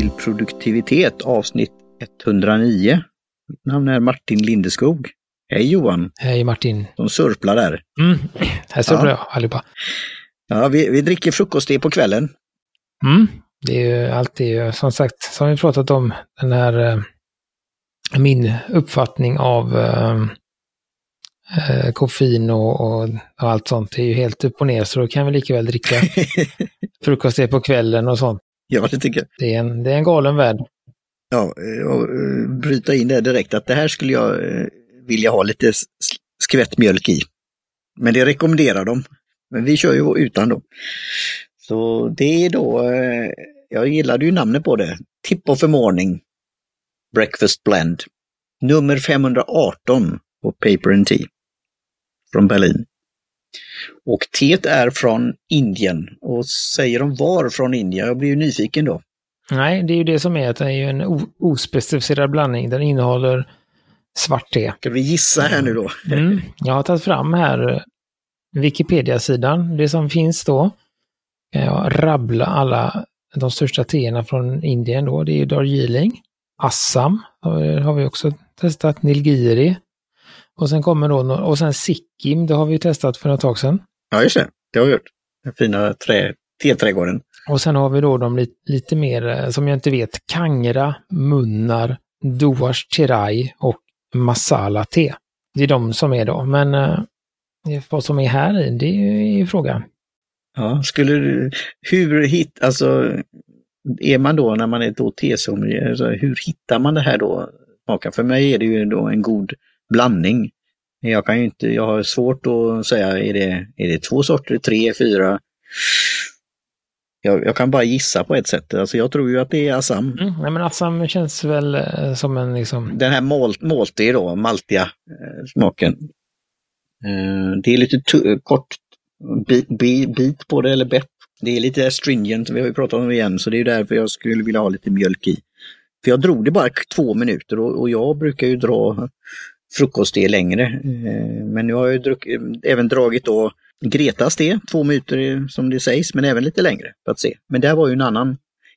till produktivitet avsnitt 109. Mitt namn är Martin Lindeskog. Hej Johan! Hej Martin! De surplar där. Mm. Här surplar ja. jag allihopa. Ja, vi, vi dricker frukost på kvällen. Mm. Det är ju alltid, som sagt, som vi pratat om, den här eh, min uppfattning av eh, koffein och, och, och, allt sånt är ju helt upp och ner, så då kan vi lika väl dricka frukost på kvällen och sånt. Ja, det tycker jag. Det är en, det är en galen värld. Ja, och bryta in det direkt att det här skulle jag vilja ha lite skvätt mjölk i. Men det rekommenderar de. Men vi kör ju utan då. Så det är då, jag gillade ju namnet på det, Tip of a Morning Breakfast Blend. Nummer 518 på Paper and Tea från Berlin. Och teet är från Indien. Och säger de var från Indien? Jag blir ju nyfiken då. Nej, det är ju det som är att det är en ospecificerad blandning. Den innehåller svart te. Ska vi gissa här nu då? Mm. Jag har tagit fram här Wikipedia-sidan, det som finns då. Kan jag rabbla alla de största teerna från Indien då. Det är Darjeeling, Assam har vi också testat, Nilgiri. Och sen kommer då, och sen Sikkim, det har vi testat för ett tag sedan. Ja, just det. Det har vi gjort. Den fina trä, teträdgården. Och sen har vi då de lite, lite mer, eh, som jag inte vet, Kangra, Munnar, Duash Tirai och Masala te. Det är de som är då, men eh, vad som är här i, det är ju frågan. Ja, skulle du, hur hit, alltså är man då när man är då tesommelier, alltså, hur hittar man det här då? För mig är det ju då en god blandning. Jag kan inte, jag har svårt att säga, är det, är det två sorter, tre, fyra? Jag, jag, kan bara gissa på ett sätt. Alltså jag tror ju att det är Assam. Mm, nej men Assam känns väl eh, som en liksom... Den här malt, maltig då, maltiga eh, smaken. Eh, det är lite kort bit, bit på det eller bett. Det är lite stringent, vi har ju pratat om det igen, så det är därför jag skulle vilja ha lite mjölk i. För jag drog det bara två minuter och, och jag brukar ju dra frukost det längre. Eh, men nu har jag druck, även dragit då Gretas det, två minuter som det sägs, men även lite längre för att se. Men det var ju en annan,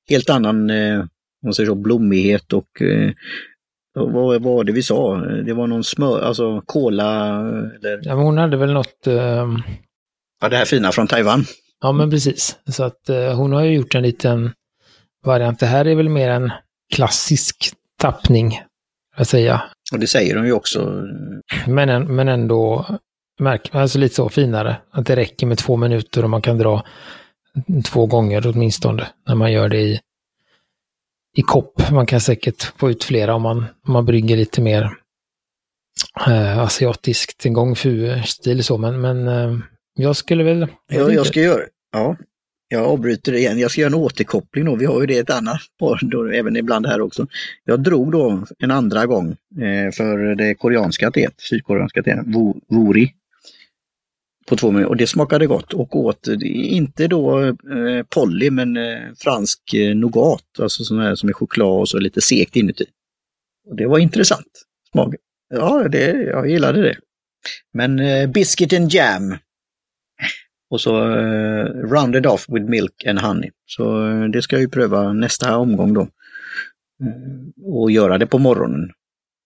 helt annan, eh, man säger så, blommighet och eh, vad var det vi sa? Det var någon smör, alltså kola eller... Ja, men hon hade väl något... Eh... Ja, det här fina från Taiwan. Ja, men precis. Så att eh, hon har ju gjort en liten variant. Det här är väl mer en klassisk tappning, jag säga. Och det säger de ju också. Men, men ändå märk, alltså lite så finare. Att det räcker med två minuter och man kan dra två gånger åtminstone när man gör det i, i kopp. Man kan säkert få ut flera om man, om man brygger lite mer eh, asiatiskt, en gång fu-stil så, men, men eh, jag skulle väl... Jag, ja, jag ska göra, ja, jag avbryter igen. Jag ska göra en återkoppling då. Vi har ju det ett annat par då, även ibland här också. Jag drog då en andra gång eh, för det koreanska teet, sydkoreanska teet, Wori. På två minuter och det smakade gott och åt, inte då eh, Polly men eh, fransk eh, nougat, alltså sån här som är choklad och så lite sekt inuti. Och det var intressant. Smak. Ja, det, jag gillade det. Men eh, biscuit and jam och så eh, rounded off with milk and honey. Så eh, det ska jag ju pröva nästa omgång då. Eh, och göra det på morgonen.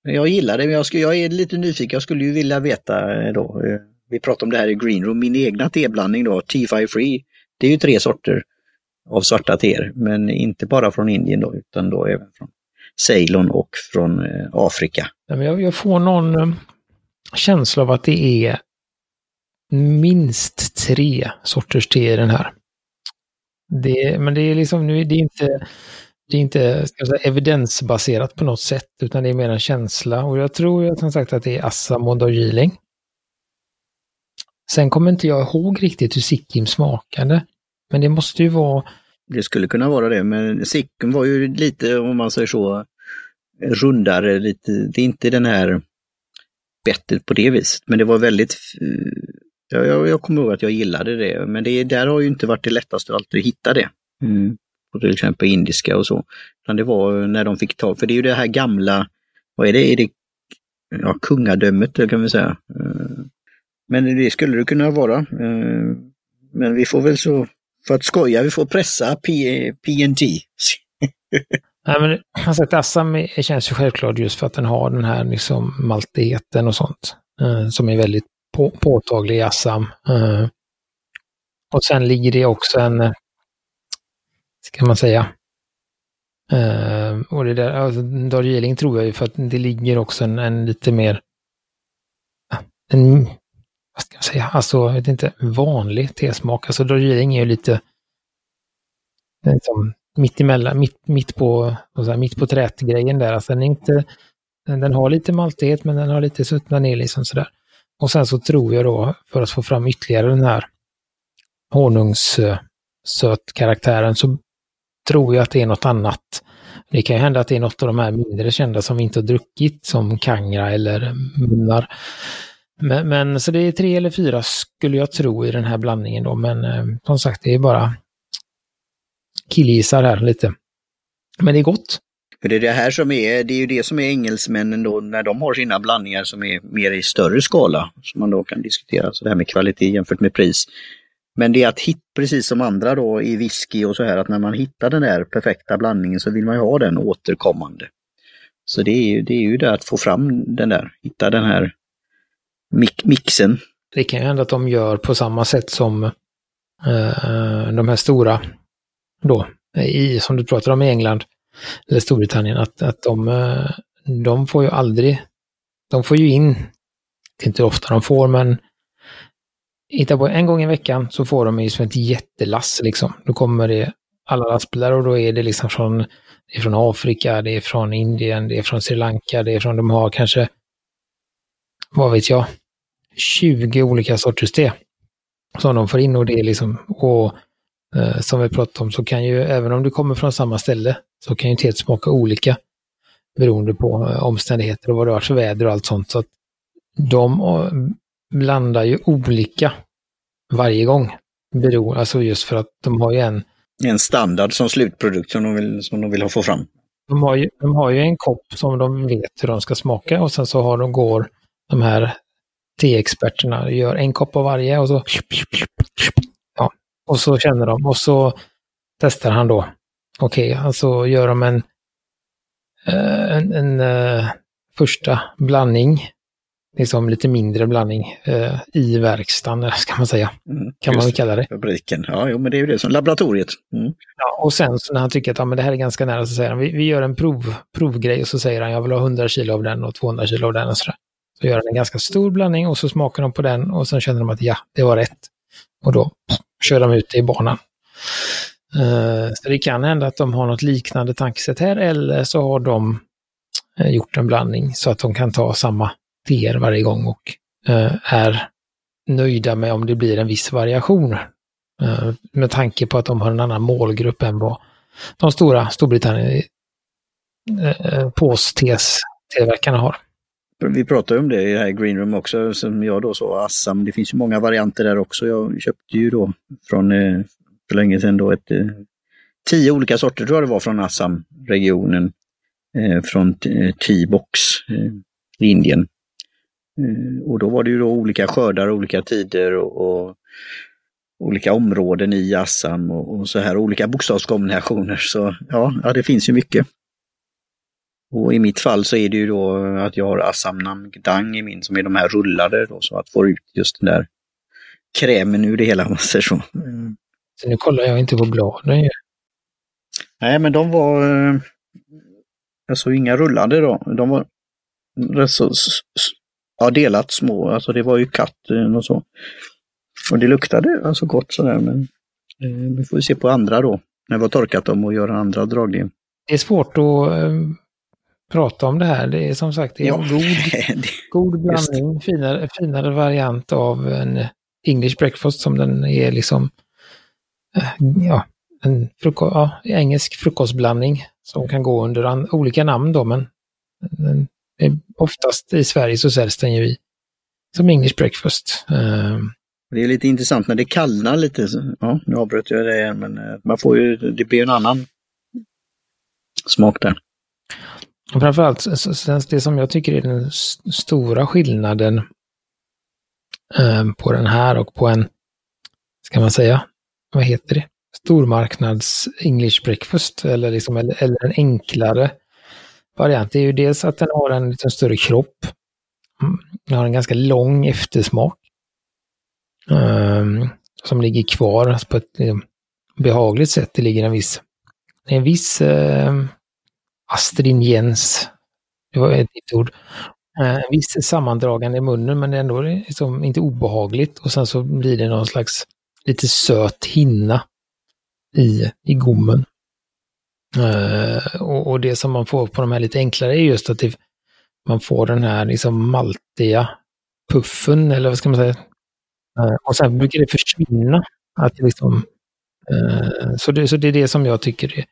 Jag gillar det, men jag, ska, jag är lite nyfiken. Jag skulle ju vilja veta eh, då. Eh, vi pratade om det här i Green Room, min egna teblandning då, T5 Free. Det är ju tre sorter av svarta teer, men inte bara från Indien då, utan då även från Ceylon och från eh, Afrika. Jag får någon eh, känsla av att det är minst tre sorters te i den här. Det, men det är liksom, nu, det är inte, det är inte ska säga, evidensbaserat på något sätt, utan det är mer en känsla. Och jag tror ju som sagt att det är Assam och Darjeeling. Sen kommer inte jag ihåg riktigt hur Sikkim smakade. Men det måste ju vara... Det skulle kunna vara det, men Sikkim var ju lite, om man säger så, rundare. Lite, det är inte den här bettet på det viset, men det var väldigt jag, jag, jag kommer ihåg att jag gillade det, men det där har ju inte varit det lättaste att alltid hitta det. Mm. På till exempel indiska och så. Utan det var när de fick tag, för det är ju det här gamla, vad är det, är det ja, kungadömet kan vi säga. Eh, men det skulle det kunna vara. Eh, men vi får väl så, för att skoja, vi får pressa PNT Nej, men alltså, Assam känns ju självklart just för att den har den här liksom maltigheten och sånt. Eh, som är väldigt på, påtaglig i Assam. Uh, eh, och sen ligger det också en, eh, ska man säga, uh, och det där, alltså, Darjeeling tror jag ju för att det ligger också en, en lite mer, en, vad ska jag säga, alltså jag vet inte, vanlig tesmak. Alltså Darjeeling är ju lite, liksom, mitt emellan, mitt, mitt på, här, mitt på trätgrejen där. Alltså den, är inte, den har lite maltighet men den har lite suttna ner liksom sådär. Och sen så tror jag då, för att få fram ytterligare den här honungssötkaraktären, eh, så tror jag att det är något annat. Det kan ju hända att det är något av de här mindre kända som vi inte har druckit, som Kangra eller Munnar. Men, men, så det är tre eller fyra skulle jag tro i den här blandningen då, men eh, som sagt det är bara killgissar här lite. Men det är gott. För det är det här som är, det är ju det som är engelsmännen då när de har sina blandningar som är mer i större skala. Som man då kan diskutera, så det här med kvalitet jämfört med pris. Men det är att hitta, precis som andra då i whisky och så här, att när man hittar den där perfekta blandningen så vill man ju ha den återkommande. Så det är ju det, är ju det att få fram den där, hitta den här mixen. Det kan ju hända att de gör på samma sätt som eh, de här stora då, i, som du pratar om i England eller Storbritannien, att, att de, eh, de får ju aldrig, de får ju in, det är inte ofta de får, men hitta på en gång i veckan så får de ju som ett jättelass liksom. Då kommer det alla lastbilar och då är det liksom från, det är från Afrika, det är från Indien, det är från Sri Lanka, det är från, de har kanske vad vet jag, 20 olika sorters te som de får in och det är liksom, och eh, som vi pratade om så kan ju, även om du kommer från samma ställe, så kan ju teet smaka olika beroende på eh, omständigheter och vad det har för väder och allt sånt. Så att de eh, blandar ju olika varje gång. Beror, alltså just för att de har ju en... En standard som slutprodukt som de vill, som de vill få fram. De har, ju, de har ju en kopp som de vet hur de ska smaka och sen så har de, går de här teexperterna gör en kopp av varje och så och så känner de och så testar han då. Okej, okay, alltså gör de en, eh, en, en uh, första blandning, liksom lite mindre blandning uh, i verkstaden, ska man säga. Mm, kan man väl kalla det. Fabriken, ja, jo, men det är ju det som laboratoriet. Mm. Ja, och sen så när han tycker att ja, men det här är ganska nära så säger han, vi, vi gör en prov, provgrej och så säger han, jag vill ha 100 kilo av den och 200 kilo av den och sådär. Så gör de en ganska stor blandning och så smakar de på den och sen känner de att ja, det var rätt. Och då kör de ut det i banan. Eh, så det kan hända att de har något liknande tankesätt här eller så har de eh, gjort en blandning så att de kan ta samma teer varje gång och eh, är nöjda med om det blir en viss variation. med tanke på att de har en annan målgrupp än vad de stora Storbritannien pås-TS-tillverkarna har. Vi pratade om det i det här Green Room också, som jag då sa, Assam. Det finns ju många varianter där också. Jag köpte ju då från, eh, för länge sedan då, ett, eh, tio olika sorter tror jag det var från Assam-regionen. Eh, från T-box i Indien. Och då var det ju då olika skördar, olika tider och, och olika områden i Assam och, och, så här, olika bokstavskombinationer. Så ja, ja, det finns ju mycket. Och i mitt fall så är det ju då att jag har Assam Namgdang i min som är de här rullade då, så att få ut just den där krämen ur det hela om man säger så. Mm. Så nu kollar jag inte på bladen ju. Nej, men de var alltså inga rullade då. De var så, ja, delat små, alltså det var ju katt och så. Och det luktade alltså gott sådär, men eh, vi får se på andra då, när vi har torkat dem och gör andra dragningen. Det är svårt att eh, prata om det här. Det är som sagt det är en god, god blandning, finare, finare variant av en English breakfast som den är liksom, eh, ja, en fruko ja, engelsk frukostblandning som kan gå under olika namn då, men den, oftast i Sverige så säljs den ju i, som English breakfast. Um, det är lite intressant när det kallnar lite. Ja, nu avbröt jag det igen, men eh, man får ju, det blir en annan smak där. Och framförallt det som jag tycker är den stora skillnaden eh, på den här och på en, ska man säga, vad heter det? stormarknads English breakfast eller, liksom, eller, eller en enklare variant. Det är ju dels att den har en lite större kropp. Mm, den har en ganska lång eftersmak. Um, som ligger kvar på ett liksom, behagligt sätt. Det ligger en viss, en viss uh, astringens, det var ett nytt ord, Eh, visst sammandragande i munnen men ändå liksom inte obehagligt och sen så blir det någon slags lite söt hinna i, i gommen. Eh, och, och, det som man får på de här lite enklare är just att det, man får den här liksom maltiga puffen, eller vad ska man säga? Eh, och sen brukar det försvinna. Att det liksom, eh, så, det, så det är det som jag tycker är,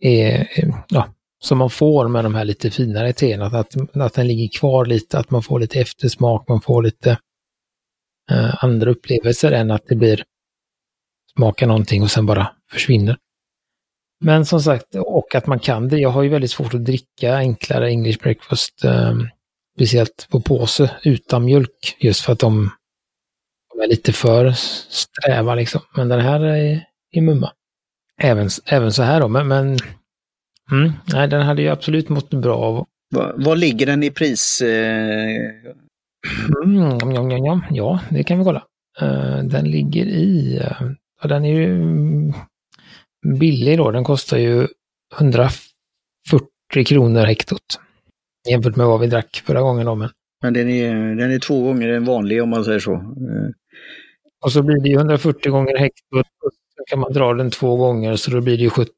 är ja, som man får med de här lite finare teerna, att, att den ligger kvar lite, att man får lite eftersmak, man får lite eh, andra upplevelser än att det blir smaka någonting och sen bara försvinner. Men som sagt, och att man kan det. Jag har ju väldigt svårt att dricka enklare English breakfast, eh, speciellt på påse utan mjölk, just för att de, de är lite för sträva liksom. Men den här är, är mumma. Även, även så här då, men, men mm, nej, den hade ju absolut mått bra av. Vad, vad ligger den i pris? Eh... Mm, ja, ja, ja, det kan vi kolla. Uh, den ligger i, uh, ja, den är ju billig då. Den kostar ju 140 kronor hektot. Jämfört med vad vi drack förra gången då. Men, men den, är, den är två gånger den vanliga om man säger så. Eh. Och så blir det ju 140 gånger hektot. Så kan man dra den två gånger så då blir det ju 70,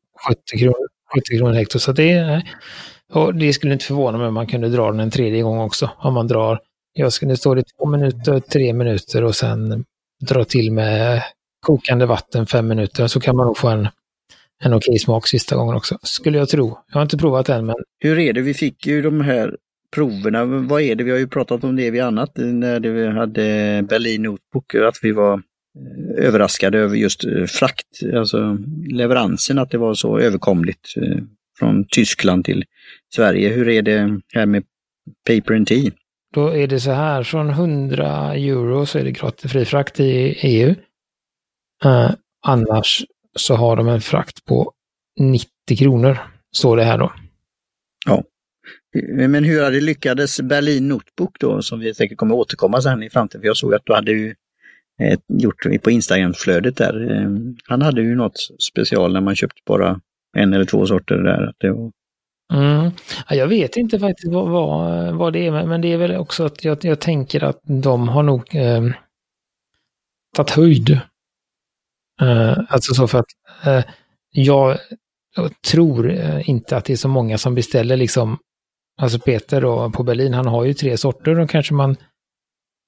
kronor, 70 kronor hektot. Så det, och det skulle inte förvåna mig om man kunde dra den en tredje gång också. Om man drar, jag skulle stå i två minuter, tre minuter och sen dra till med kokande vatten fem minuter så kan man nog få en en okej smak sista gången också, skulle jag tro. Jag har inte provat än, men... Hur är det? Vi fick ju de här proverna. Vad är det? Vi har ju pratat om det vid annat när vi hade Berlin Notebook, att vi var överraskade över just eh, frakt, alltså leveransen, att det var så överkomligt eh, från Tyskland till Sverige. Hur är det här med Paper and Tea? Då är det så här, från 100 euro så är det gratis fri frakt i EU. Uh, annars så har de en frakt på 90 kronor, står det här då. Ja. Men hur hade lyckades Berlin Notebook då, som vi säkert kommer återkomma sen i framtiden? För jag såg att du hade ju eh, gjort på Instagram-flödet där. Eh, han hade ju något special när man köpte bara en eller två sorter där. Det var... Mm. Ja, jag vet inte faktiskt vad, vad, vad, det är, men det är väl också att jag, jag tänker att de har nog eh, tagit höjd Eh, alltså så för att eh, jag tror eh, inte att det är så många som beställer liksom, alltså Peter då på Berlin, han har ju tre sorter och kanske man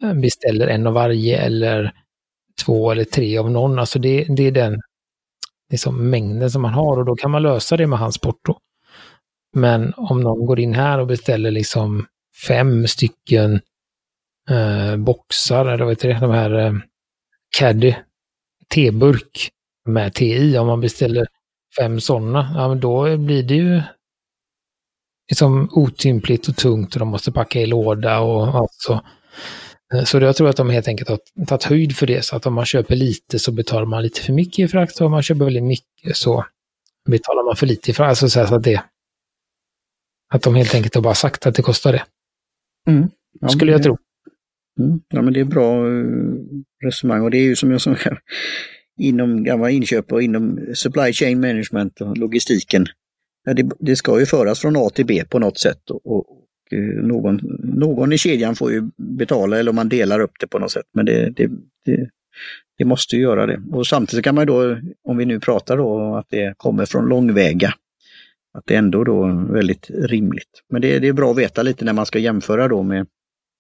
eh, beställer en av varje eller två eller tre av någon. Alltså det, det är den liksom, mängden som man har och då kan man lösa det med hans porto. Men om någon går in här och beställer liksom fem stycken eh, boxar, eller vad heter det, de här eh, caddy teburk med te i. Om man beställer fem sådana, ja men då blir det ju liksom otympligt och tungt och de måste packa i låda och allt så. Så jag tror att de helt enkelt har tagit höjd för det. Så att om man köper lite så betalar man lite för mycket i frakt och om man köper väldigt mycket så betalar man för lite i frakt. Alltså så att det att de helt enkelt har bara sagt att det kostar det. Mm. Ja, Skulle jag det, tro. Mm. Ja, men det är bra eh, resonemang och det är ju som jag sa inom gamla inköp och inom supply chain management och logistiken. Ja, det, det, ska ju föras från A till B på något sätt och, och, eh, Eh, någon, någon i kedjan får ju betala eller om man delar upp det på något sätt. Men det, det, det, det måste ju göra det. Och samtidigt kan man då, om vi nu pratar då att det kommer från långväga, att det ändå då är väldigt rimligt. Men det, det är bra att veta lite när man ska jämföra då med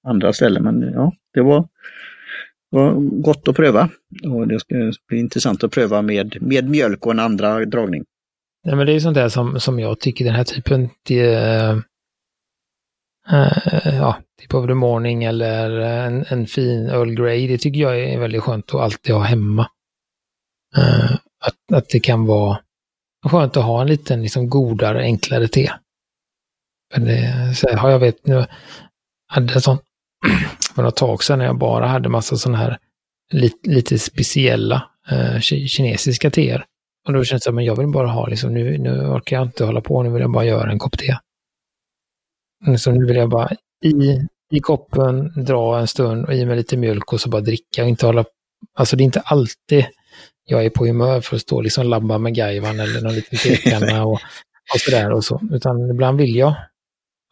andra ställen. Men ja, det var, var gott att pröva. Och det ska bli intressant att pröva med, med mjölk och en andra dragning. Nej, men det är sånt där som, som jag tycker den här typen, det, eh, Eh, ja, typ of the morning eller eh, en, en fin Earl Grey, det tycker jag är väldigt skönt att alltid ha hemma. Eh, att, att det kan vara skönt att ha en liten liksom godare, enklare te. Men det, så har jag vet nu, hade en sån för något tag sedan när jag bara hade massa sådana här lite, lite speciella eh, kinesiska teer. Och då kändes det som att jag vill bara ha, liksom, nu, nu orkar jag inte hålla på, nu vill jag bara göra en kopp te. Så nu vill jag bara i, i koppen, dra en stund och i med lite mjölk och så bara dricka och inte hålla Alltså det är inte alltid jag är på humör för att stå och liksom labba med gaivan eller någon liten tekanna och, och sådär och så. Utan ibland vill jag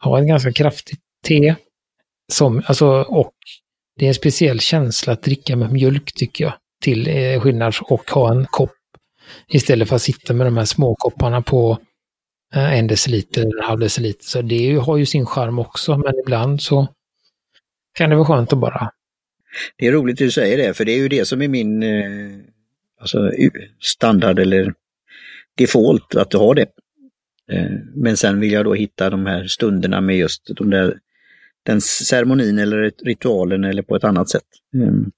ha en ganska kraftigt te. Som, alltså, och det är en speciell känsla att dricka med mjölk tycker jag. Till eh, skillnad och ha en kopp. Istället för att sitta med de här små kopparna på en deciliter eller en halv deciliter. Så det ju, har ju sin charm också, men ibland så kan det vara skönt att bara... Det är roligt att du säger det, för det är ju det som är min eh, alltså, standard eller default, att du har det. Eh, men sen vill jag då hitta de här stunderna med just de där, den ceremonin eller ritualen eller på ett annat sätt. Mm.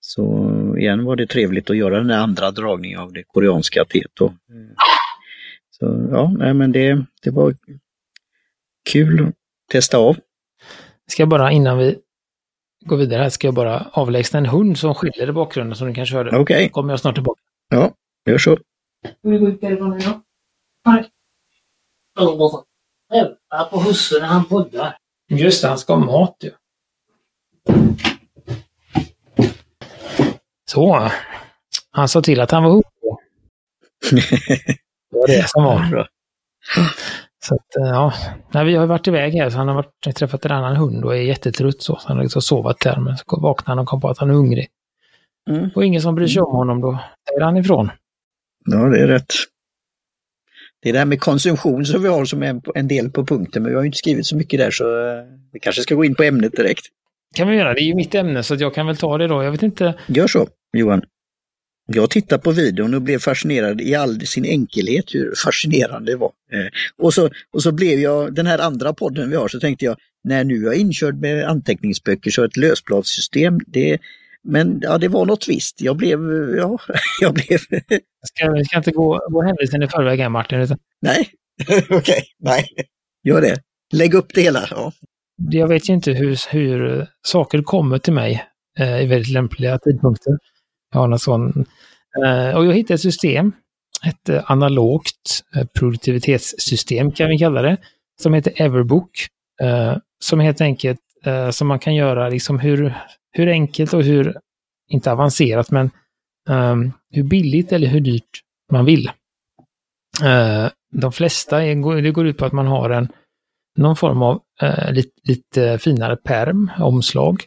Så igen var det trevligt att göra den andra dragningen av det koreanska teet. Så ja, nej, men det, det var kul att testa av. Ska jag bara innan vi går vidare här, ska jag bara avlägsna en hund som skiljer i bakgrunden som ni kanske hörde. Okej. Okay. kommer jag snart tillbaka. Ja, gör så. Ska vi gå ut därifrån då? Nej. Hjälpa på husse när han poddar. Just det, han ska ha mat ju. Så. Han sa till att han var hungrig. det var det som var. Så att, eh, ja, Nej, vi har varit iväg här så han har varit, träffat en annan hund och är jättetrött så. så han har liksom sovat där men så vaknade han och kom på att han är hungrig. Mm. Och ingen som bryr sig om honom då säger han ifrån. Ja, det är rätt. Det är det här med konsumtion som vi har som en, en del på punkten, men vi har inte skrivit så mycket där så eh, vi kanske ska gå in på ämnet direkt. kan vi göra, det är ju mitt ämne så jag kan väl ta det då. Jag vet inte. Gör så, Johan. Jag tittade på videon och blev fascinerad i all sin enkelhet hur fascinerande det var. Eh, och, så, och så blev jag, den här andra podden vi har, så tänkte jag, när nu är jag inkörd med anteckningsböcker så ett lösbladssystem, det, men ja, det var något visst. Jag blev, ja, jag blev... Ska, ska inte gå, gå händelsen i förväg här Martin. Utan... Nej, okej, okay. nej. Gör det. Lägg upp det hela. Ja. Jag vet ju inte hur, hur saker kommer till mig eh, i väldigt lämpliga tidpunkter. Jag har någon sån. Eh, och jag hittade ett system, ett eh, analogt eh, produktivitetssystem kan vi kalla det, som heter Everbook. Eh, som helt enkelt, eh, som man kan göra liksom hur, hur enkelt och hur, inte avancerat, men ehm, hur billigt eller hur dyrt man vill. Eh, de flesta, är, det går ut på att man har en, någon form av eh, lite, lite, finare perm, omslag.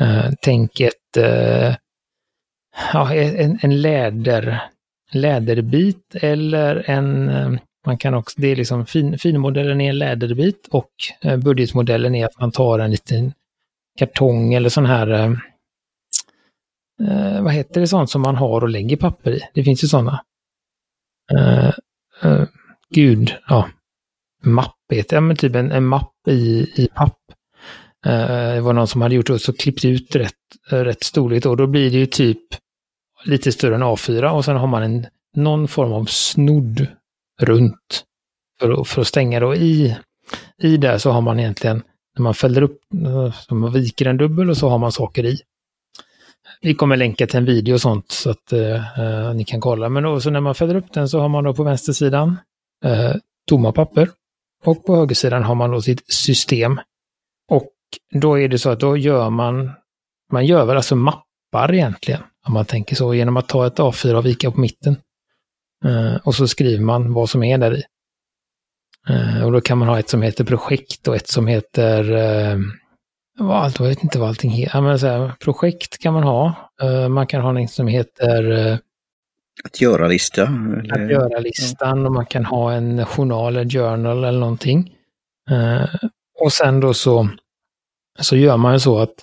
Eh, tänk ett, ja, en, en läder, läderbit eller en, eh, man kan också, det är liksom fin, finmodellen är en läderbit och eh, budgetmodellen är att man tar en liten kartong eller sån här, eh, eh, vad heter det sånt som man har och lägger papper i? Det finns ju sådana. Eh, eh, gud, ja. Mapp heter det, men typ en, en mapp i, i papp. Eh, det var någon som hade gjort det och så klippt ut rätt, rätt storlek och då blir det ju typ lite större än A4 och sen har man en, någon form av snodd runt för, för att stänga det. Och i, i där så har man egentligen när man fäller upp, så man viker en dubbel och så har man saker i. Vi kommer länka till en video och sånt så att eh, eh, ni kan kolla. Men då, så när man fäller upp den så har man då på vänstersidan eh, tomma papper och på högersidan har man då sitt system. Och då är det så att då gör man, man gör väl alltså mappar egentligen, om man tänker så, genom att ta ett A4 och vika på mitten. Eh, och så skriver man vad som är där i. Eh, och då kan man ha ett som heter projekt och ett som heter, eh, jag vet inte vad allting heter, men så här, projekt kan man ha. Eh, man kan ha något som heter eh, att göra-lista? Att göra-listan och man kan ha en journal, en journal eller någonting. Eh, och sen då så, så gör man ju så att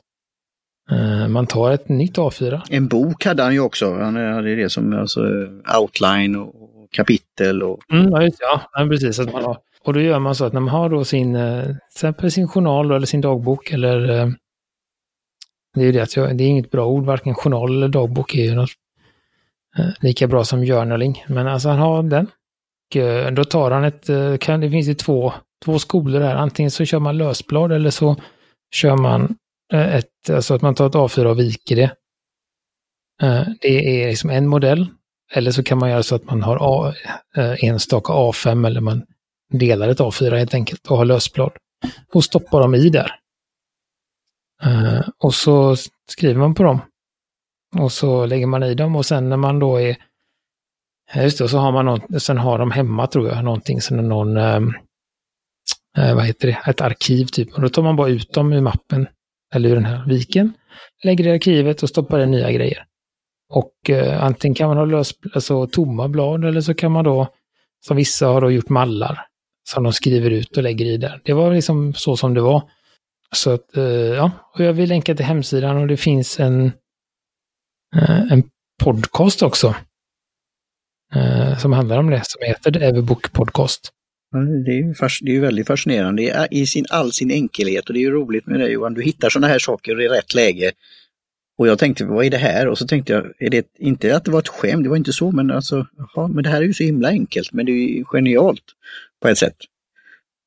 man tar ett nytt A4. En bok hade han ju också, han hade det som alltså, outline och kapitel. Och... Mm, ja, just, ja, precis. Att man har och då gör man så att när man har då sin, eh, till exempel sin journal eller sin dagbok eller eh, det är ju det att jag, det är inget bra ord, varken journal eller dagbok är ju något eh, lika bra som journaling. Men alltså han har den. Och då tar han ett, kan, det finns ju två, två skolor här, antingen så kör man lösblad eller så kör man Eh, ett, alltså att man tar ett A4 och viker det. Eh, det är liksom en modell. Eller så kan man göra så att man har A, eh, enstaka A5 eller man delar ett A4 helt enkelt och har lösblad. Och stoppar dem i där. Och så skriver man på dem. Och så lägger man i dem och sen när man då är... Just det, och så har man något, sen har de hemma tror jag, någonting som någon... Eh, vad heter det? Ett arkiv typ. Och då tar man bara ut dem ur mappen. Eller ur den här viken. Lägger i arkivet och stoppar in nya grejer. Och eh, antingen kan man ha lös, alltså, tomma blad eller så kan man då, som vissa har då gjort mallar, som de skriver ut och lägger i där. Det var liksom så som det var. Så att, eh, ja, och jag vill länka till hemsidan och det finns en, eh, en podcast också. Eh, som handlar om det, som heter The Everbook Podcast. Det är, ju fas, det är ju väldigt fascinerande i sin, all sin enkelhet och det är ju roligt med det Johan. Du hittar sådana här saker i rätt läge och jag tänkte, vad är det här? Och så tänkte jag, är det inte att det var ett skämt, det var inte så, men alltså, jaha, men det här är ju så himla enkelt, men det är ju genialt på ett sätt.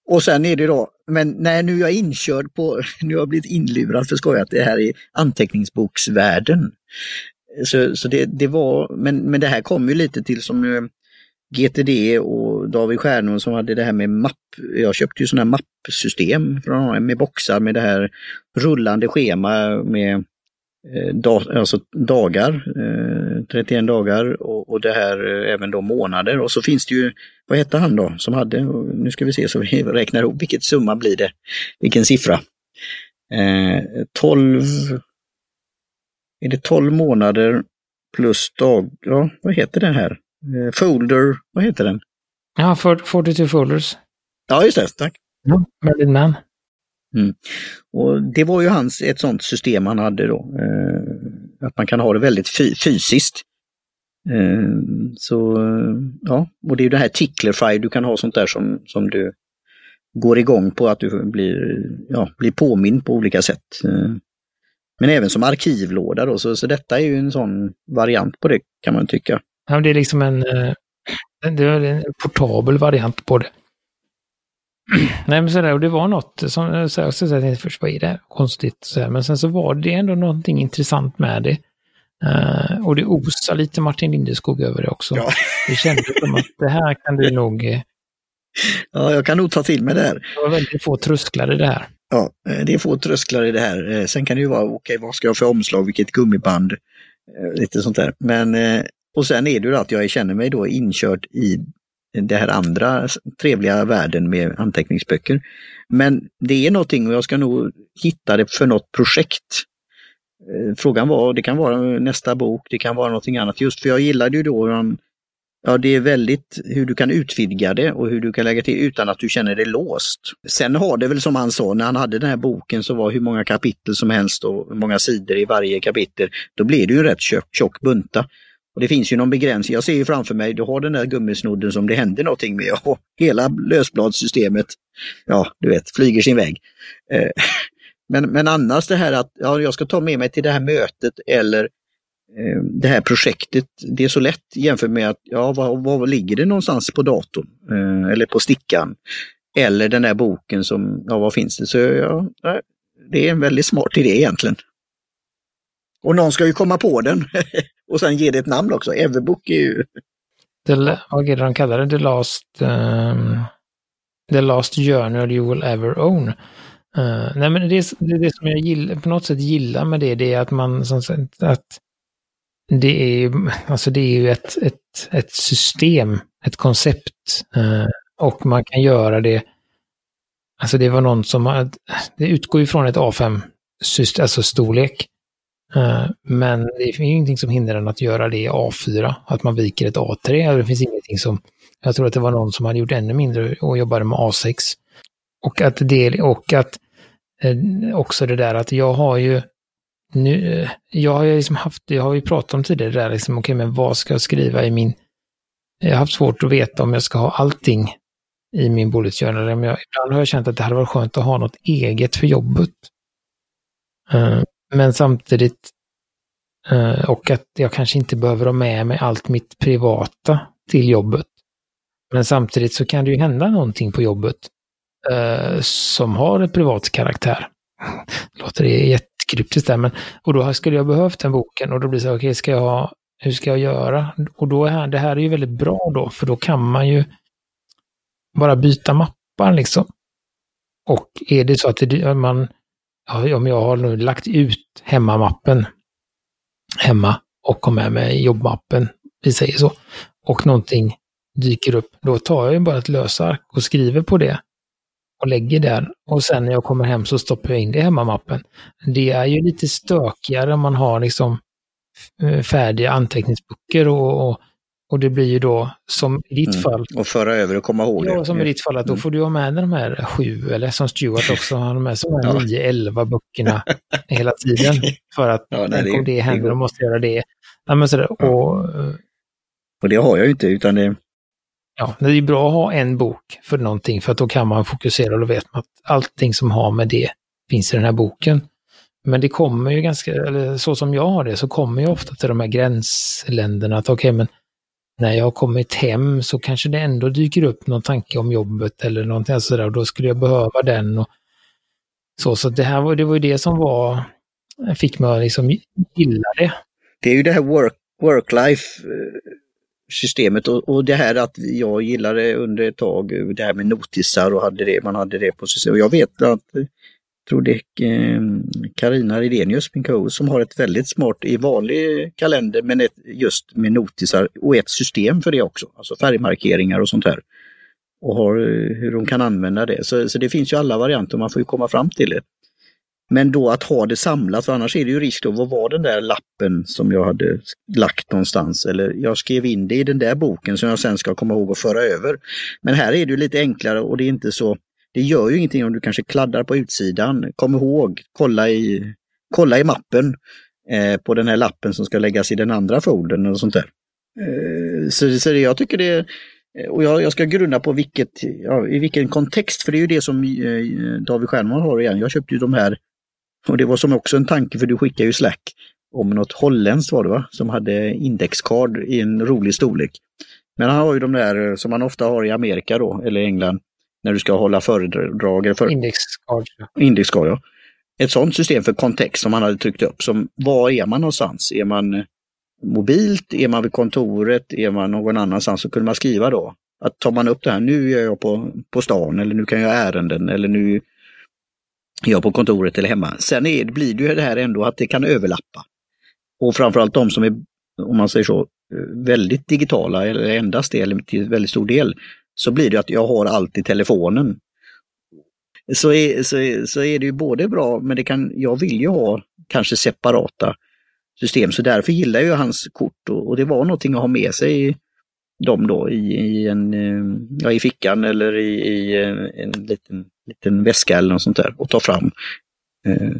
Och sen är det då, men när nu är jag inkörd på, nu har jag blivit inlurad för skoj att det här är anteckningsboksvärlden. Så, så det, det var, men, men det här kom ju lite till som eh, GTD och David Stjärnlund som hade det här med mapp. Jag köpte ju sådana här mappsystem från med boxar med det här rullande schema med eh, da, alltså dagar, eh, 31 dagar och, och det här eh, även då månader. Och så finns det ju, vad hette han då som hade, nu ska vi se så vi räknar ihop, vilket summa blir det, vilken siffra? Eh, 12, är det 12 månader plus dag, ja vad heter det här? Eh, folder, vad heter den? Ja, 42 folders. Ja, just det, tack. Ja, Merlin Man. Mm. Och det var ju hans, ett sånt system han hade då. Eh, att man kan ha det väldigt fysiskt. Eh, så ja, och det är det här Ticklerfy, du kan ha sånt där som, som du går igång på att du blir, ja, blir påmind på olika sätt. Eh, men även som arkivlåda då, så, så detta är ju en sån variant på det kan man tycka. Ja, det är liksom en, eh, det är en portabel variant på det. Nej men sådär, och det var något som, så jag så tänkte först, vad är det här? Konstigt. Så men sen så var det ändå någonting intressant med det. Uh, och det osar lite Martin Lindeskog över det också. Ja. Det kändes som att det här kan du nog... Ja, jag kan nog ta till mig det här. Det var väldigt få trösklar i det här. Ja, eh, det är få trösklar i det här. Sen kan det ju vara, okej, okay, vad ska jag för omslag, vilket gummiband, lite sånt där. Men, och sen är det ju att jag känner mig då inkörd i det här andra trevliga världen med anteckningsböcker. Men det är någonting och jag ska nog hitta det för något projekt. Eh, frågan var, det kan vara nästa bok, det kan vara någonting annat. Just för jag gillade ju då, ja det är väldigt hur du kan utvidga det och hur du kan lägga till utan att du känner dig låst. Sen har det väl som han sa, när han hade den här boken så var hur många kapitel som helst och hur många sidor i varje kapitel. Då blir det ju rätt tjock, tjock bunta. Och det finns ju någon begränsning. Jag ser ju framför mig, du har den där gummisnodden som det händer någonting med och hela lösbladssystemet, ja du vet, flyger sin väg. Eh, men, men annars det här att ja, jag ska ta med mig till det här mötet eller eh, det här projektet, det är så lätt jämfört med att, ja, var, var ligger det någonstans på datorn? Eh, eller på stickan? Eller den där boken som, ja vad finns det? Så ja, det är en väldigt smart idé egentligen. Och någon ska ju komma på den och sen ge det ett namn också. Everbook är ju... The, vad är det de kallar det? The last, um, the last journal you will ever own. Uh, nej men det, det, det som jag gillar, på något sätt gillar med det, det är att man som sagt, att det är, alltså det är ju ett, ett, ett system, ett koncept. Uh, och man kan göra det, alltså det var någon som, det utgår ju från ett A5 system, alltså storlek. Eh, men det finns ingenting som hindrar en att göra det i A4, att man viker ett A3. Det finns ingenting som, jag tror att det var någon som hade gjort ännu mindre och jobbade med A6. Och att det, och att eh, också det där att jag har ju nu, eh, jag har ju liksom haft, jag har ju pratat om tidigare där, liksom, okej, okay, men vad ska jag skriva i min, jag har haft svårt att veta om jag ska ha allting i min bullet journal. ibland har jag känt att det hade varit skönt att ha något eget för jobbet. Men samtidigt, eh, och att jag kanske inte behöver ha med mig allt mitt privata till jobbet. Men samtidigt så kan det ju hända någonting på jobbet eh, som har en privat karaktär. Låter det jättekryptiskt där, men och då skulle jag behövt den boken och då blir det så okej, okay, ska jag ha hur ska jag göra? Och då är det här är ju väldigt bra då, för då kan man ju bara byta mappar liksom. Och är det så att det, man, ja, om jag har nu lagt ut hemmamappen hemma och har med mig jobbmappen, vi säger så, och någonting dyker upp, då tar jag ju bara ett lösark och skriver på det och lägger där. Och sen när jag kommer hem så stoppar jag in det i hemmamappen. Det är ju lite stökigare om man har liksom eh, färdiga anteckningsböcker och, och, och det blir ju då som i ditt Mm. fall. Och föra över och komma ihåg Ja, det. som i ditt fall att då Mm. får du ha med de här sju, eller som Stuart också har med sig de här Ja. nio, elva böckerna hela tiden. För att Ja, nej, det- om det det händer, går. då måste jag göra det. Ja, men sådär. Ja. Och, eh, Och det har jag ju inte, utan det, ja, det är ju bra att ha en bok för någonting, för att då kan man fokusera och då vet man att allting som har med det finns i den här boken. Men det kommer ju ganska, eller så som jag har det, så kommer jag ofta till de här gränsländerna att okej, men när jag har kommit hem så kanske det ändå dyker upp någon tanke om jobbet eller någonting sådär och då skulle jag behöva den. Och så så det här var, det var ju det som var, fick mig att liksom gilla det. det är ju det här work, work-life eh, systemet och, och det här att jag gillade under ett tag det här med notisar och hade det, man hade det på sig. Och jag vet att tror det är eh, Karina Redenius, min co som har ett väldigt smart i vanlig kalender men ett, just med notisar och ett system för det också, alltså färgmarkeringar och sånt här. Och har, eh, hur de kan använda det. Så, så det finns ju alla varianter, man får ju komma fram till det. Men då att ha det samlat, för annars är det ju risk då, vad var den där lappen som jag hade lagt någonstans? Eller jag skrev in det i den där boken som jag sen ska komma ihåg att föra över. Men här är det ju lite enklare och det är inte så, det gör ju ingenting om du kanske kladdar på utsidan. Kom ihåg, kolla i, kolla i mappen eh, på den här lappen som ska läggas i den andra foldern och sånt där. Eh, så, så jag tycker det eh, och jag, jag ska grunna på vilket, ja, i vilken kontext, för det är ju det som eh, David Stjernman har igen. Jag köpte ju de här och det var som också en tanke för du skickar ju Slack om något holländskt var det va? Som hade indexkard i en rolig storlek. Men han har ju de där som man ofta har i Amerika då, eller England, när du ska hålla föredrag. För, Indexcard. indexkard, ja. Ett sådant system för kontext som han hade tryckt upp. Som, var är man någonstans? Är man eh, mobilt? Är man vid kontoret? Är man någon annanstans? Så kunde man skriva då. Att tar man upp det här, nu är jag på, på stan eller nu kan jag ärenden eller nu är jag på kontoret eller hemma. Sen är, blir det ju det här ändå att det kan överlappa. Och framförallt de som är, om man säger så, eh, väldigt digitala eller endast det eller till väldigt stor del, så blir det att jag har allt i telefonen. Så är, så, är, så är det ju både bra, men det kan, jag vill ju ha kanske separata system, så därför gillar jag hans kort och, och det var någonting att ha med sig dem då i, i, en, eh, ja, i fickan eller i, i eh, en, liten, liten väska eller något sånt där och ta fram. Eh,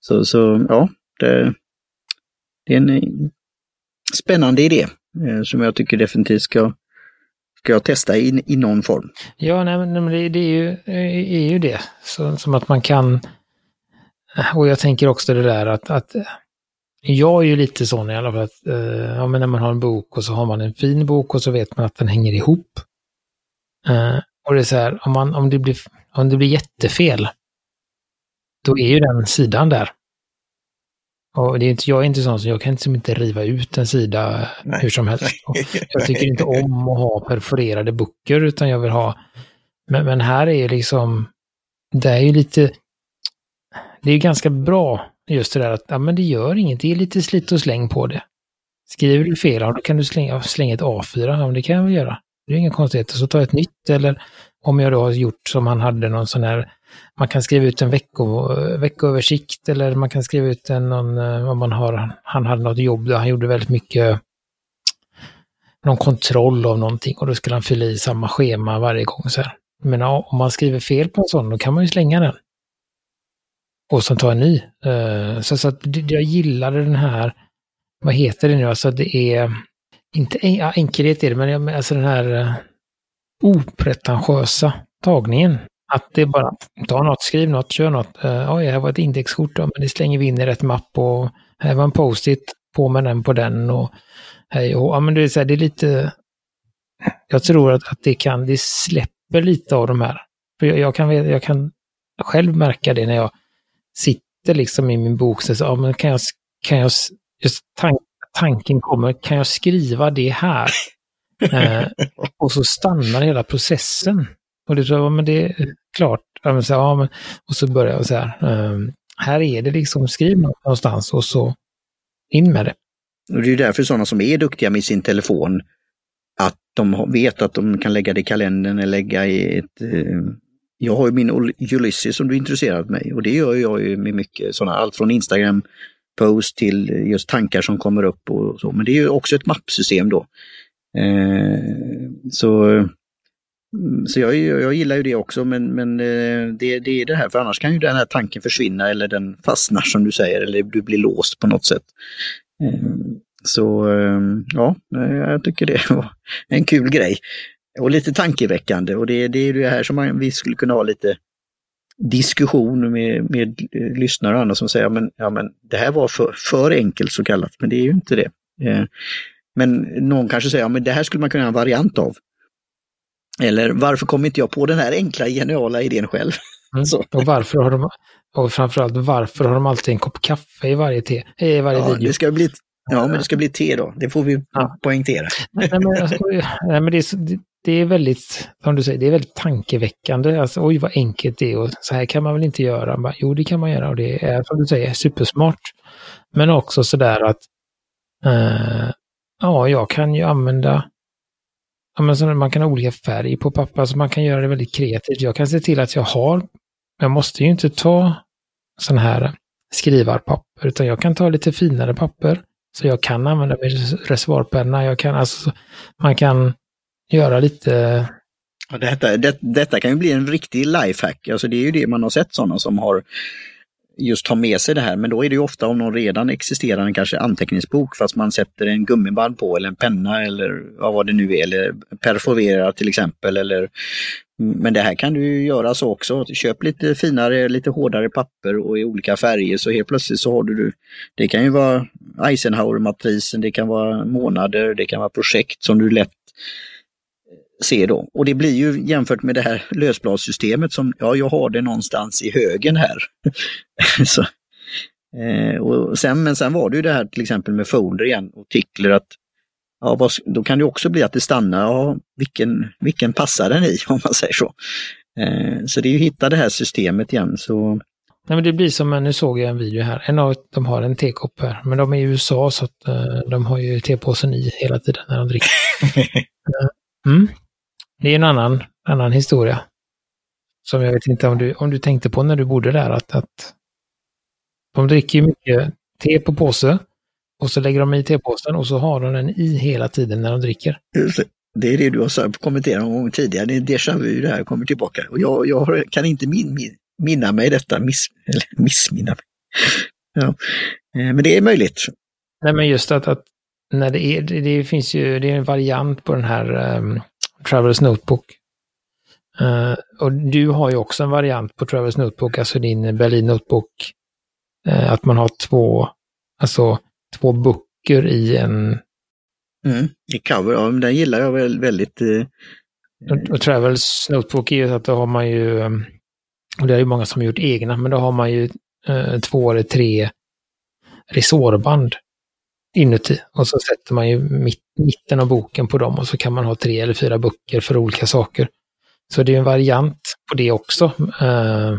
så, så ja, det, det är en spännande idé som jag tycker definitivt ska, ska jag testa i, i någon form. Ja, nej, men det, det är, ju, är ju det. Så, som att man kan... Och jag tänker också det där att, att jag är ju lite sån i alla fall att eh, ja, men när man har en bok och så har man en fin bok och så vet man att den hänger ihop. Eh, och det är så här, om, man, om, det blir, om det blir jättefel, då är ju den sidan där. Och det är inte, jag är inte sån som jag kan liksom inte riva ut en sida Nej. hur som helst. Och jag tycker inte om att ha perforerade böcker utan jag vill ha... Men, men här är liksom... Det är ju lite... Det är ganska bra just det där att ja, men det gör inget, det är lite slit och släng på det. Skriver du fel, ja, då kan du slänga, slänga ett A4, ja, men det kan jag väl göra. Det är inga konstigheter, så tar jag ett nytt eller om jag då har gjort som han hade någon sån här, man kan skriva ut en vecko, veckoöversikt eller man kan skriva ut en, någon, eh, om man har, han hade något jobb där han gjorde väldigt mycket någon kontroll av någonting och då skulle han fylla i samma schema varje gång. Så här. Men ja, om man skriver fel på en sån, då kan man ju slänga den. Och sen ta en ny. Eh, så, så att jag gillade den här, vad heter det nu, alltså det är, inte ja, enkelhet är det, men alltså den här eh, opretentiösa tagningen. Att det är bara, ta något, skriv något, kör något. Uh, Oj, här var ett indexkort, ja, men det slänger vi in i rätt mapp och här var en post-it, på med den på den och hej och ja, men det är, så här, det är lite, jag tror att, att det kan, det släpper lite av de här. För jag, jag, kan, jag kan själv märka det när jag sitter liksom i min bok, så, så, ja, men kan jag, kan jag just tank, tanken kommer, kan jag skriva det här? Eh, och så stannar hela processen. Och det tror jag, men det är klart. Ja, men, och så börjar jag så här. Eh, här är det liksom, skriv någonstans och så in med det. Och det är därför sådana som är duktiga med sin telefon, att de vet att de kan lägga det i kalendern eller lägga i ett... Eh, jag har ju min Ulysses som du intresserat mig och det gör jag ju med mycket sådana, allt från Instagram post till just tankar som kommer upp och så. Men det är ju också ett mappsystem då. Eh, så mm, Mm, så jag, jag gillar ju det också men, men eh, det, det är det här, för annars kan ju den här tanken försvinna eller den fastnar som du säger, eller du blir låst på något sätt. Eh, så eh, ja, jag tycker det var en kul grej. Och lite tankeväckande och det, det är det här som man, vi skulle kunna ha lite diskussion med, med lyssnare och andra som säger men, ja, men det här var för, för enkelt så kallat, men det är ju inte det. Men någon kanske säger, ja men det här skulle man kunna ha en variant av. Eller varför kom inte jag på den här enkla geniala idén själv? Mm. och varför har de, och framförallt varför har de alltid en kopp kaffe i varje, te, i varje ja, video? Det ska bli, ja, men det ska bli te då. Det får vi ja. poängtera. Nej, men, alltså, nej, men det, är, det är väldigt, som du säger, det är väldigt tankeväckande. Alltså, oj, vad enkelt det är och så här kan man väl inte göra. Bara, jo, det kan man göra och det är, som du säger, supersmart. Men också sådär att eh, Ja, jag kan ju använda ja, men så man kan ha olika färg på papper, så man kan göra det väldigt kreativt. Jag kan se till att jag har, jag måste ju inte ta sån här skrivarpapper, utan jag kan ta lite finare papper. Så jag kan använda min reservoarpenna, jag kan alltså, man kan göra lite... Ja, detta, det, detta kan ju bli en riktig lifehack, alltså det är ju det man har sett sådana som har just ta med sig det här. Men då är det ju ofta om någon redan existerande kanske anteckningsbok fast man sätter en gummiband på eller en penna eller vad det nu är, eller perforerar till exempel. Eller, men det här kan du ju göra så också. Köp lite finare, lite hårdare papper och i olika färger så helt plötsligt så har du, det kan ju vara Eisenhower-matrisen, det kan vara månader, det kan vara projekt som du lätt se då. Och det blir ju jämfört med det här lösbladssystemet som, ja, jag har det någonstans i högen här. så, eh, och sen, men sen var det ju det här till exempel med folder igen och titlar att ja, vad, då kan det också bli att det stannar, ja, vilken, vilken passar den i om man säger så. Eh, så det är ju att hitta det här systemet igen. Så... Nej, men det blir som, nu såg jag en video här, en av de har en tekopp här, men de är i USA så att uh, de har ju tepåsen i hela tiden när de dricker. mm. Det är en annan, annan historia. Som jag vet inte om du, om du tänkte på när du bodde där, att, att de dricker mycket te på påse och så lägger de i tepåsen och så har de den i hela tiden när de dricker. Det är det du har kommenterat en gång tidigare, det är déjà vu det här kommer tillbaka. Och jag, jag kan inte min, min, minna mig detta, miss, eller missminna mig. Ja. Eh, men det är möjligt. Nej men just att, att när det, är, det, det finns ju, det är en variant på den här um, Travels Notebook. Uh, och du har ju också en variant på Travels Notebook, alltså din Berlin Notebook. Uh, att man har två, alltså två böcker i en... Mm, I cover, ja, den gillar jag väl väldigt. Uh, och, och Travels Notebook är ju att då har man ju, um, och det är ju många som har gjort egna, men då har man ju två eller tre resårband inuti. Och så sätter man ju mitt, mitten av boken på dem och så kan man ha tre eller fyra böcker för olika saker. Så det är en variant på det också. Eh,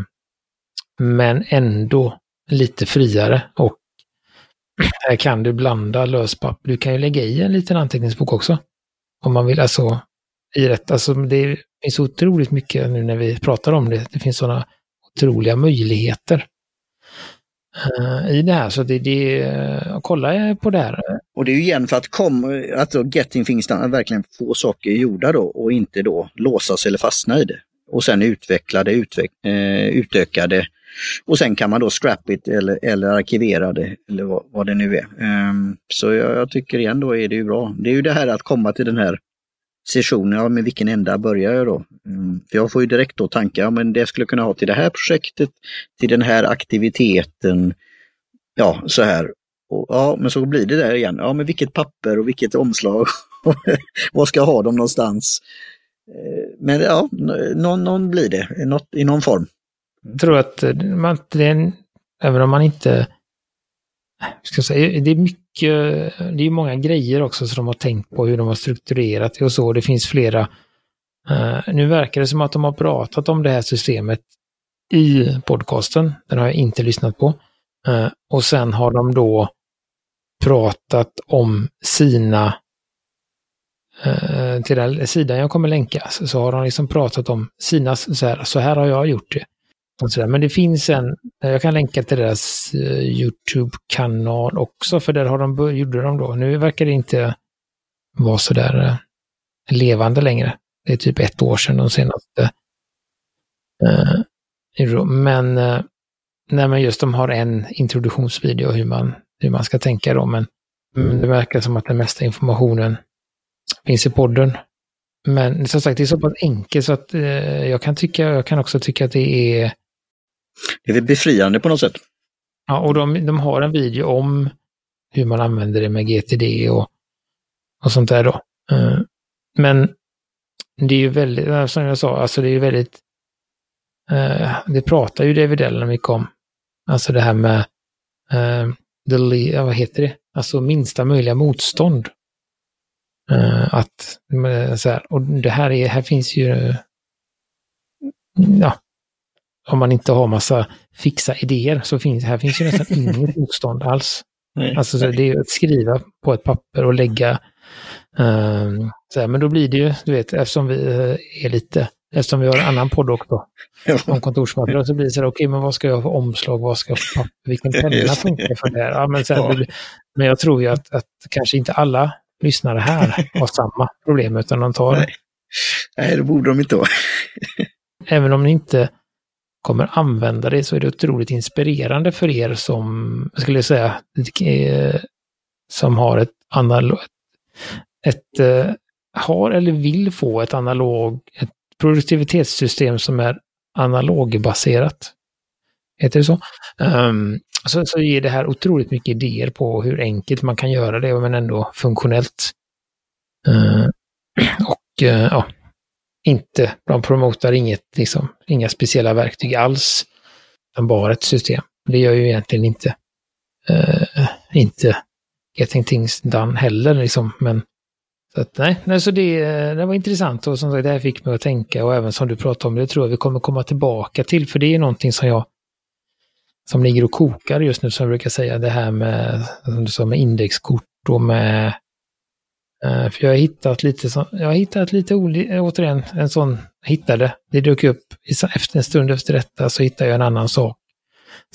men ändå lite friare och här kan du blanda löspapper. Du kan ju lägga i en liten anteckningsbok också. Om man vill, alltså i rätt, alltså det finns otroligt mycket nu när vi pratar om det. Det finns sådana otroliga möjligheter Eh, i det här. Så det, det eh, kolla eh, på det här. Och det är ju igen för att, kom, att då Getting Things Done verkligen få saker gjorda då och inte då låsas eller fastna i det. Och sen utveckla det, utveck, utöka det och sen kan man då scrap it eller, eller arkivera det eller vad, vad det nu är. Um, så jag, jag, tycker igen då är det ju bra. Det är ju det här att komma till den här sessionen, ja med vilken ända börjar jag då? Mm, för jag får ju direkt då tankar, ja men det skulle jag kunna ha till det här projektet, till den här aktiviteten, ja så här. Och, ja men så blir det där igen, ja men vilket papper och vilket omslag, var ska jag ha dem någonstans? Eh, men ja, någon, någon blir det, något, i någon form. Jag tror att eh, man, det är en, även om man inte ska säga, det är mycket, det är många grejer också som de har tänkt på hur de har strukturerat det och så. Det finns flera. Uh, nu verkar det som att de har pratat om det här systemet i podcasten. Den har jag inte lyssnat på. Uh, och sen har de då pratat om sina uh, till den sidan jag kommer länka, så, har de liksom pratat om sina, så här, så här har jag gjort det. Men det finns en, jag kan länka till deras uh, YouTube-kanal också, för där har de, gjorde de då, nu verkar det inte vara så där uh, levande längre. Det är typ ett år sedan de senaste. Men, nej, men just de har en introduktionsvideo hur man, hur man ska tänka då, men, men det verkar som att den mesta informationen finns i podden. Men som sagt, det är så pass enkelt så att eh, jag kan tycka, jag kan också tycka att det är det är befriande på något sätt. Ja, och de, de har en video om hur man använder det med GTD och, och sånt där då. Uh, men det är ju väldigt, som jag sa, alltså det är ju väldigt, uh, det pratar ju David Allen mycket om. Alltså det här med, uh, the, vad heter det, alltså minsta möjliga motstånd. att, så här, och det här är, här finns ju, ja, om man inte har massa fixa idéer så finns här finns ju nästan inget motstånd alls. Nej, alltså nej. det är att skriva på ett papper och lägga um, så här, men då blir det ju, du vet, eftersom vi uh, är lite, eftersom vi har en annan podd också om kontorsmaterial så blir det så här, okej, okay, men vad ska jag för omslag, vad ska jag för papper, vilken penna funkar för det här? Ja, men, så här, ja. men jag tror ju att, att kanske inte alla lyssnare här har samma problem, utan de tar... Nej, nej det borde de inte ha. Även om ni inte kommer använda det så är det otroligt inspirerande för er som, skulle jag säga, eh, som har ett analogt, ett, ett, eh, har eller vill få ett analog, ett produktivitetssystem som är analogbaserat. Heter det så? Um, så, så ger det här otroligt mycket idéer på hur enkelt man kan göra det, men ändå funktionellt. Uh, och uh, ja, inte, de promotar inget, liksom, inga speciella verktyg alls. Utan bara ett system. Det gör ju egentligen inte, uh, inte Getting Things Done heller liksom, men så att, nej, nej, så det, eh, det var intressant och som sagt, det här fick mig att tänka och även som du pratade om, det tror jag vi kommer komma tillbaka till, för det är någonting som jag som ligger och kokar just nu, som jag brukar säga, det här med, som du sa, med indexkort och med Eh, för jag har hittat lite, så, jag har hittat lite olika, återigen, en sån, hittade, det dök upp efter en stund efter detta så hittade jag en annan sak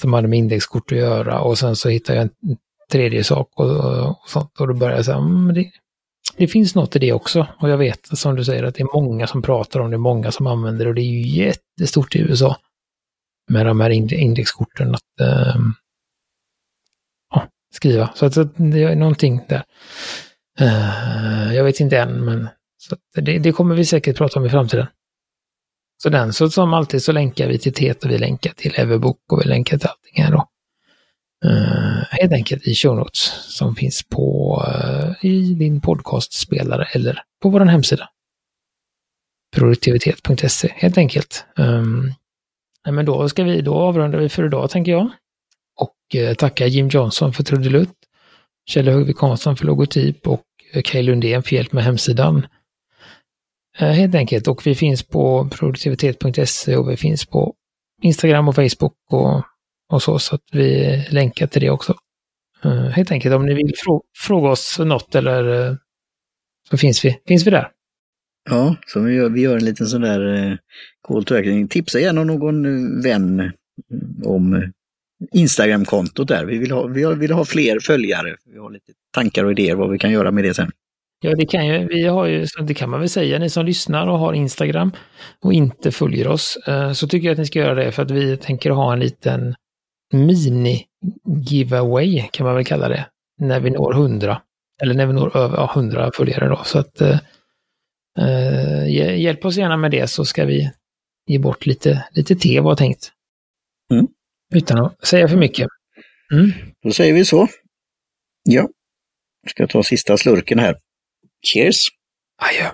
som hade med indexkort att göra och sen så hittade jag en tredje sak och, och sånt och då började jag säga, mm, det, det finns något i det också och jag vet som du säger att det är många som pratar om det, många som använder det och det är ju jättestort i USA med de här indexkorten att äh, ja, skriva. Så att, det är någonting där. Uh, jag vet inte än, men det, det, kommer vi säkert prata om i framtiden. Så den, så som alltid så länkar vi till TET och vi länkar till Everbook och vi länkar till allting här då. Uh, helt enkelt i show notes som finns på uh, i din podcastspelare eller på vår hemsida. Produktivitet.se helt enkelt. Um, men då ska vi, då avrundar vi för idag tänker jag. Och uh, tacka Jim Johnson för trudelutt. Kjell Högvik Hansson för logotyp och eh, Kaj Lundén för hjälp med hemsidan. Eh, helt enkelt, och vi finns på produktivitet.se och vi finns på Instagram och Facebook och, och så, så att vi länkar till det också. Eh, helt enkelt, om ni vill fråga oss något eller så finns vi, finns vi där. Ja, så vi gör, vi gör en liten sån där call to action. Tipsa gärna någon vän om Instagramkontot där. Vi vill, ha, vi vill ha fler följare. Vi har lite tankar och idéer vad vi kan göra med det sen. Ja, det kan, ju, vi har ju, det kan man väl säga, ni som lyssnar och har Instagram och inte följer oss, eh, så tycker jag att ni ska göra det för att vi tänker ha en liten mini-giveaway, kan man väl kalla det, när vi når 100. Eller när vi når över ja, 100 följare då. Så att uh, hjälp oss gärna med det så ska vi ge bort lite, lite te var tänkt. Mm. Utan att säga för mycket. Mm. Då säger vi så. Ja, jag ska ta sista slurken här. Cheers! Adjö.